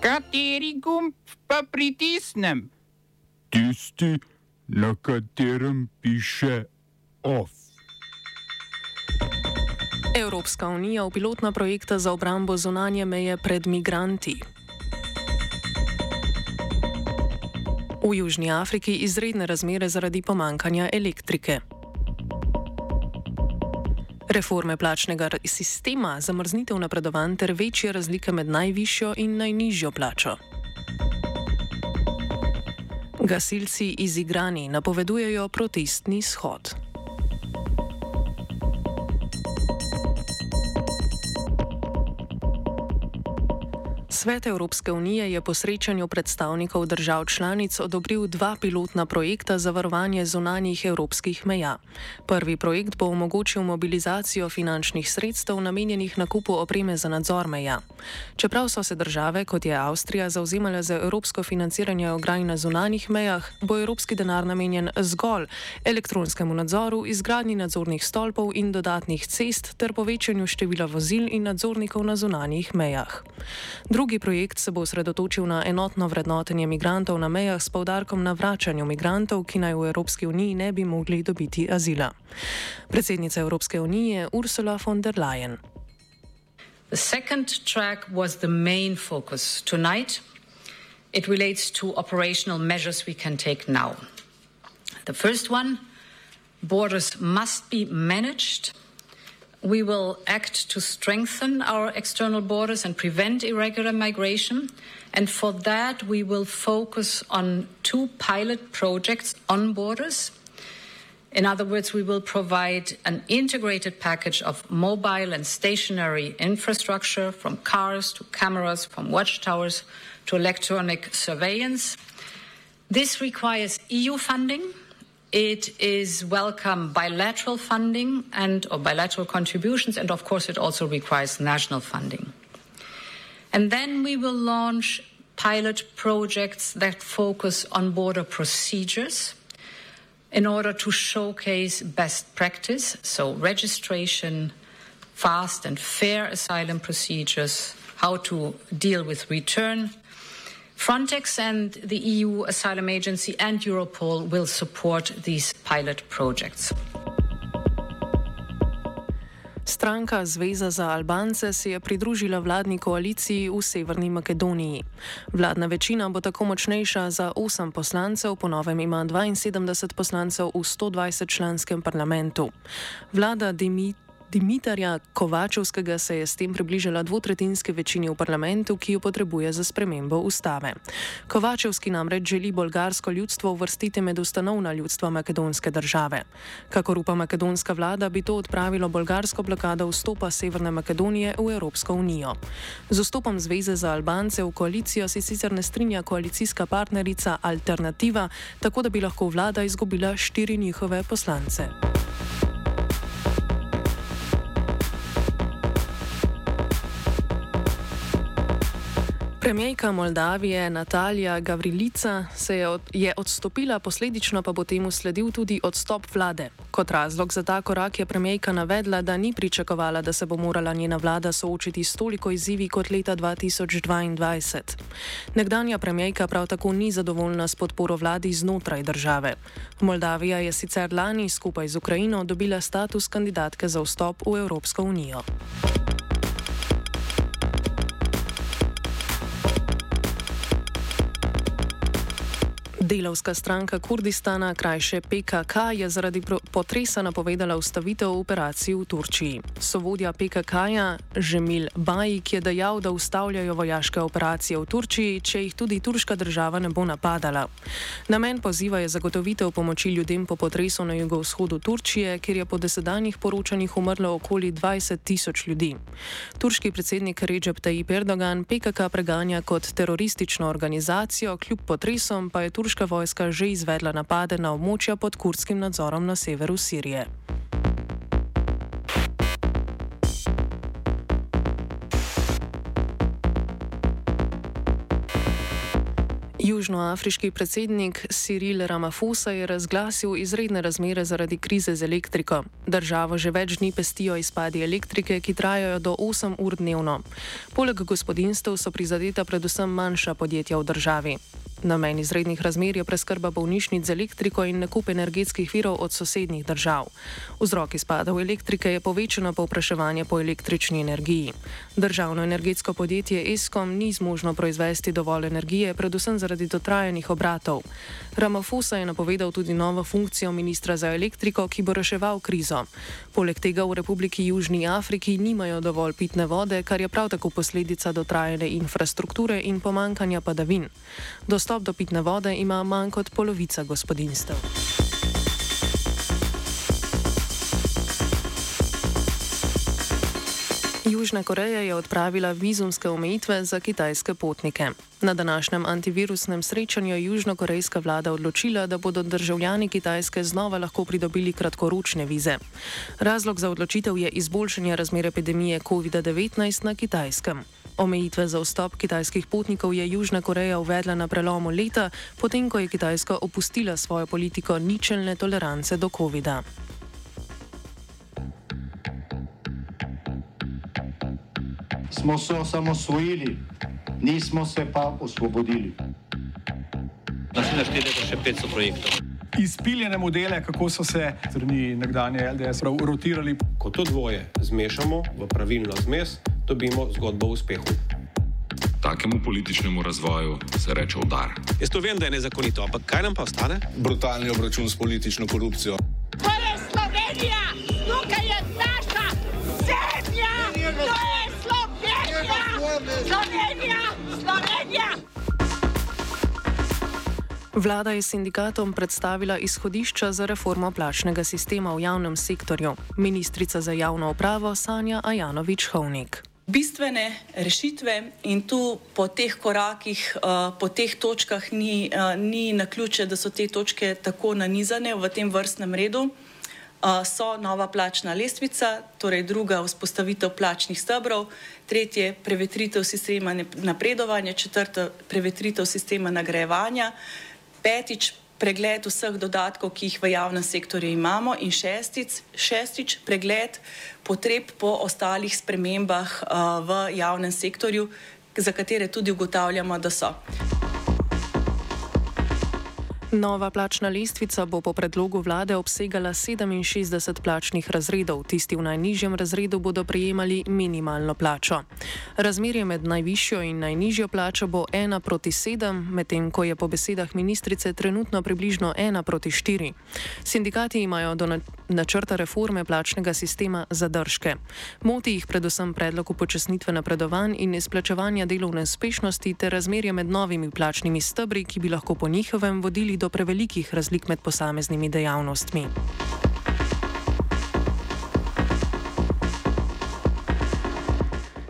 Kateri gumb pa pritisnem? Tisti, na katerem piše OF. Evropska unija v pilotna projekta za obrambo zunanje meje pred migranti. V Južni Afriki izredne razmere zaradi pomankanja elektrike. Reforme plačnega sistema, zamrznitev napredovanj ter večje razlike med najvišjo in najnižjo plačo. Gasilci izigrani napovedujejo protestni shod. Svet Evropske unije je po srečanju predstavnikov držav članic odobril dva pilotna projekta za varovanje zunanjih evropskih meja. Prvi projekt bo omogočil mobilizacijo finančnih sredstev namenjenih nakupu opreme za nadzor meja. Čeprav so se države, kot je Avstrija, zauzemale za evropsko financiranje ograj na zunanjih mejah, bo evropski denar namenjen zgolj elektronskemu nadzoru, izgradnji nadzornih stolpov in dodatnih cest ter povečanju števila vozil in nadzornikov na zunanjih mejah. Drugi Drugi projekt se bo osredotočil na enotno vrednotenje migrantov na mejah s povdarkom na vračanju migrantov, ki naj v Evropski uniji ne bi mogli dobiti azila. Predsednica Evropske unije Ursula von der Leyen. The second track was the main focus tonight. It relates to operational measures we can take now. The first one borders must be managed we will act to strengthen our external borders and prevent irregular migration. And for that, we will focus on two pilot projects on borders. In other words, we will provide an integrated package of mobile and stationary infrastructure from cars to cameras, from watchtowers to electronic surveillance. This requires EU funding it is welcome bilateral funding and or bilateral contributions, and of course, it also requires national funding. And then we will launch pilot projects that focus on border procedures in order to showcase best practice, so registration, fast and fair asylum procedures, how to deal with return Frontex and the EU Asylum Agency and Europol will support these pilot projects. Stranka Zveza za Albance se je pridružila vladni koaliciji v Severni Makedoniji. Vladna večina bo tako močnejša za 8 poslancev, ponovem ima 72 poslancev v 120 članskem parlamentu. Vlada Dimitri. Dimitarja Kovačevskega se je s tem približala dvotretinske večini v parlamentu, ki jo potrebuje za spremembo ustave. Kovačevski namreč želi bolgarsko ljudstvo uvrstiti med ustanovna ljudstva makedonske države. Kakor upa makedonska vlada, bi to odpravilo bolgarsko blokado vstopa Severne Makedonije v Evropsko unijo. Z vstopom Zveze za Albance v koalicijo se sicer ne strinja koalicijska partnerica Alternativa, tako da bi lahko vlada izgubila štiri njihove poslance. Premijejka Moldavije Natalija Gavrilica se je, od, je odstopila, posledično pa bo temu sledil tudi odstop vlade. Kot razlog za ta korak je premijejka navedla, da ni pričakovala, da se bo morala njena vlada soočiti s toliko izzivi kot leta 2022. Nekdanja premijejka prav tako ni zadovoljna s podporo vladi znotraj države. Moldavija je sicer lani skupaj z Ukrajino dobila status kandidatke za vstop v Evropsko unijo. Delovska stranka Kurdistana, krajše PKK, je zaradi potresa napovedala ustavitev operacij v Turčiji. Sovodja PKK-ja Žemil Bajik je dejal, da ustavljajo vojaške operacije v Turčiji, če jih tudi turška država ne bo napadala. Namen poziva je zagotovitev pomoči ljudem po potresu na jugovzhodu Turčije, kjer je po desedanjih poročanjih umrlo okoli 20 tisoč ljudi. Turški predsednik Recep Tayyip Erdogan PKK preganja kot teroristično organizacijo, kljub potresom pa je turška turška vojska že izvedla napade na območja pod kurdskim nadzorom na severu Sirije. Južnoafriški predsednik Cyril Ramaphosa je razglasil izredne razmere zaradi krize z elektriko. Državo že več dni pestijo izpadi elektrike, ki trajajo do 8 ur dnevno. Poleg gospodinstv so prizadeta predvsem manjša podjetja v državi. Namen izrednih razmer je preskrba bolnišnic z elektriko in nakup energetskih virov od sosednjih držav. Vzrok izpadov elektrike je povečano povpraševanje po električni energiji. Državno energetsko podjetje ESCOM ni zmožno proizvesti dovolj energije, predvsem zaradi dotrajanih obratov. Ramaphosa je napovedal tudi novo funkcijo ministra za elektriko, ki bo reševal krizo. Poleg tega v Republiki Južni Afriki nimajo dovolj pitne vode, kar je prav tako posledica dotrajane infrastrukture in pomankanja padavin. Dostop do pitne vode ima manj kot polovica gospodinstv. Južna Koreja je odpravila vizumske omejitve za kitajske potnike. Na današnjem antivirusnem srečanju je južnokorejska vlada odločila, da bodo državljani Kitajske znova lahko pridobili kratkoročne vize. Razlog za odločitev je izboljšanje razmer epidemije COVID-19 na Kitajskem. Omejitve za vstop kitajskih potnikov je Južna Koreja uvedla na prelomu leta, potem ko je Kitajska opustila svojo politiko ničelne tolerance do COVID-a. Smo se osamosvojili, nismo se pa osvobodili. Naslednje število je še 500 projektov. Izpiljene modele, kako so se strani nekdanje LDS rotirali. Ko to dvoje zmešamo v pravilno zmes, dobimo zgodbo o uspehu. Takemu političnemu razvoju se reče udar. Jaz to vem, da je nezakonito, ampak kaj nam pa ostane? Brutalni obračun s politično korupcijo. To je Slovenija, tukaj je naša zemlja, to je Slovenija, Slovenija, Slovenija. Vlada je sindikatom predstavila izhodišča za reformo plačnega sistema v javnem sektorju. Ministrica za javno upravo Sanja Ajanovič-Hovnik. Bistvene rešitve in tu po teh korakih, po teh točkah ni, ni na ključe, da so te točke tako nanizane v tem vrstnem redu. So nova plačna lestvica, torej druga vzpostavitev plačnih stebrov, tretje prevetritev sistema napredovanja, četrta prevetritev sistema nagrajevanja petič pregled vseh dodatkov, ki jih v javnem sektorju imamo in šestic, šestič pregled potreb po ostalih spremembah uh, v javnem sektorju, za katere tudi ugotavljamo, da so. Nova plačna lestvica bo po predlogu vlade obsegala 67 plačnih razredov. Tisti v najnižjem razredu bodo prejemali minimalno plačo. Razmerje med najvišjo in najnižjo plačo bo 1 proti 7, medtem ko je po besedah ministrice trenutno približno 1 proti 4. Sindikati imajo do načrta reforme plačnega sistema zadržke. Moti jih predvsem predlog upočasnitve napredovanj in izplačevanja delovne uspešnosti ter razmerje med novimi plačnimi stebri, ki bi lahko po njihovem vodili do prevelikih razlik med posameznimi dejavnostmi.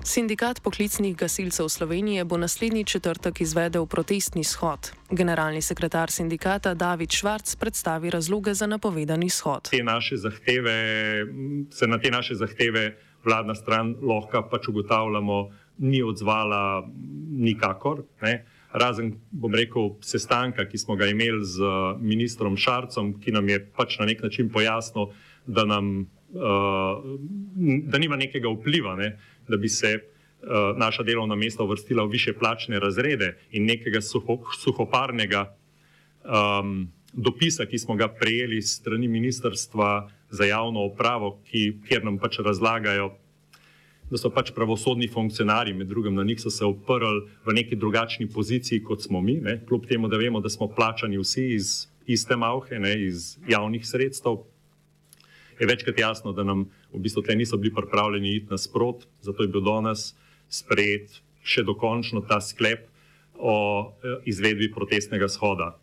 Sindikat poklicnih gasilcev Slovenije bo naslednji četrtek izvedel protestni shod. Generalni sekretar sindikata David Švarc predstavi razloge za napovedani shod. Te naše zahteve, se na te naše zahteve vladna stran lahko pač ugotavljamo, ni odzvala nikakor. Ne razen, bom rekel, sestanka, ki smo ga imeli z ministrom Šarcom, ki nam je pač na nek način pojasnil, da, nam, uh, da nima nekega vpliva, ne, da bi se uh, naša delovna mesta uvrstila v više plačne razrede in nekega suho, suhoparnega um, dopisa, ki smo ga prejeli strani Ministrstva za javno upravo, ki, kjer nam pač razlagajo, da so pač pravosodni funkcionarji, med drugim na njih so se oprli v neki drugačni poziciji kot smo mi, ne? kljub temu, da vemo, da smo plačani vsi iz iste malhe, ne? iz javnih sredstev. Je večkrat jasno, da nam v bistvu tle niso bili pripravljeni iti nasprot, zato je bil danes sprejet še dokončno ta sklep o eh, izvedbi protestnega shoda.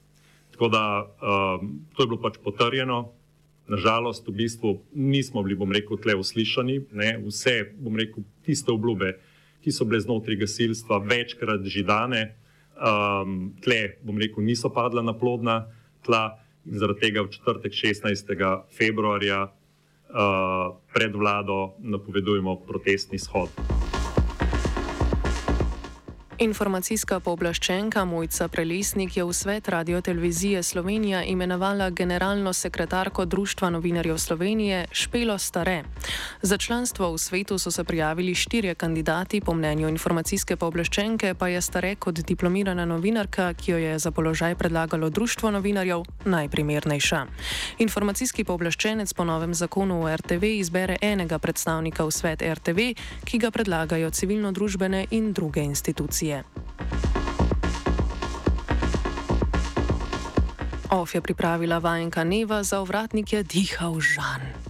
Tako da um, to je bilo pač potrjeno, nažalost, v bistvu nismo bili, bom rekel, tle uslišani. Ne? Vse, bom rekel, tiste obljube, ki so bile znotraj gasilstva večkrat že dane, um, tle, bom rekel, niso padla na plodna tla in zaradi tega v četrtek 16. februarja uh, pred vlado napovedujemo protestni shod. Informacijska pooblaščenka Mojca Prelesnik je v svet Radio Televizije Slovenija imenovala generalno sekretarko Društva novinarjev Slovenije Špelo Stare. Za članstvo v svetu so se prijavili štirje kandidati, po mnenju informacijske pooblaščenke pa je Stare kot diplomirana novinarka, ki jo je za položaj predlagalo Društvo novinarjev, najprimernejša. Informacijski pooblaščenec po novem zakonu o RTV izbere enega predstavnika v svet RTV, ki ga predlagajo civilno-družbene in druge institucije televizije. OF je pripravila vajenka Neva za ovratnike Dihal Žan.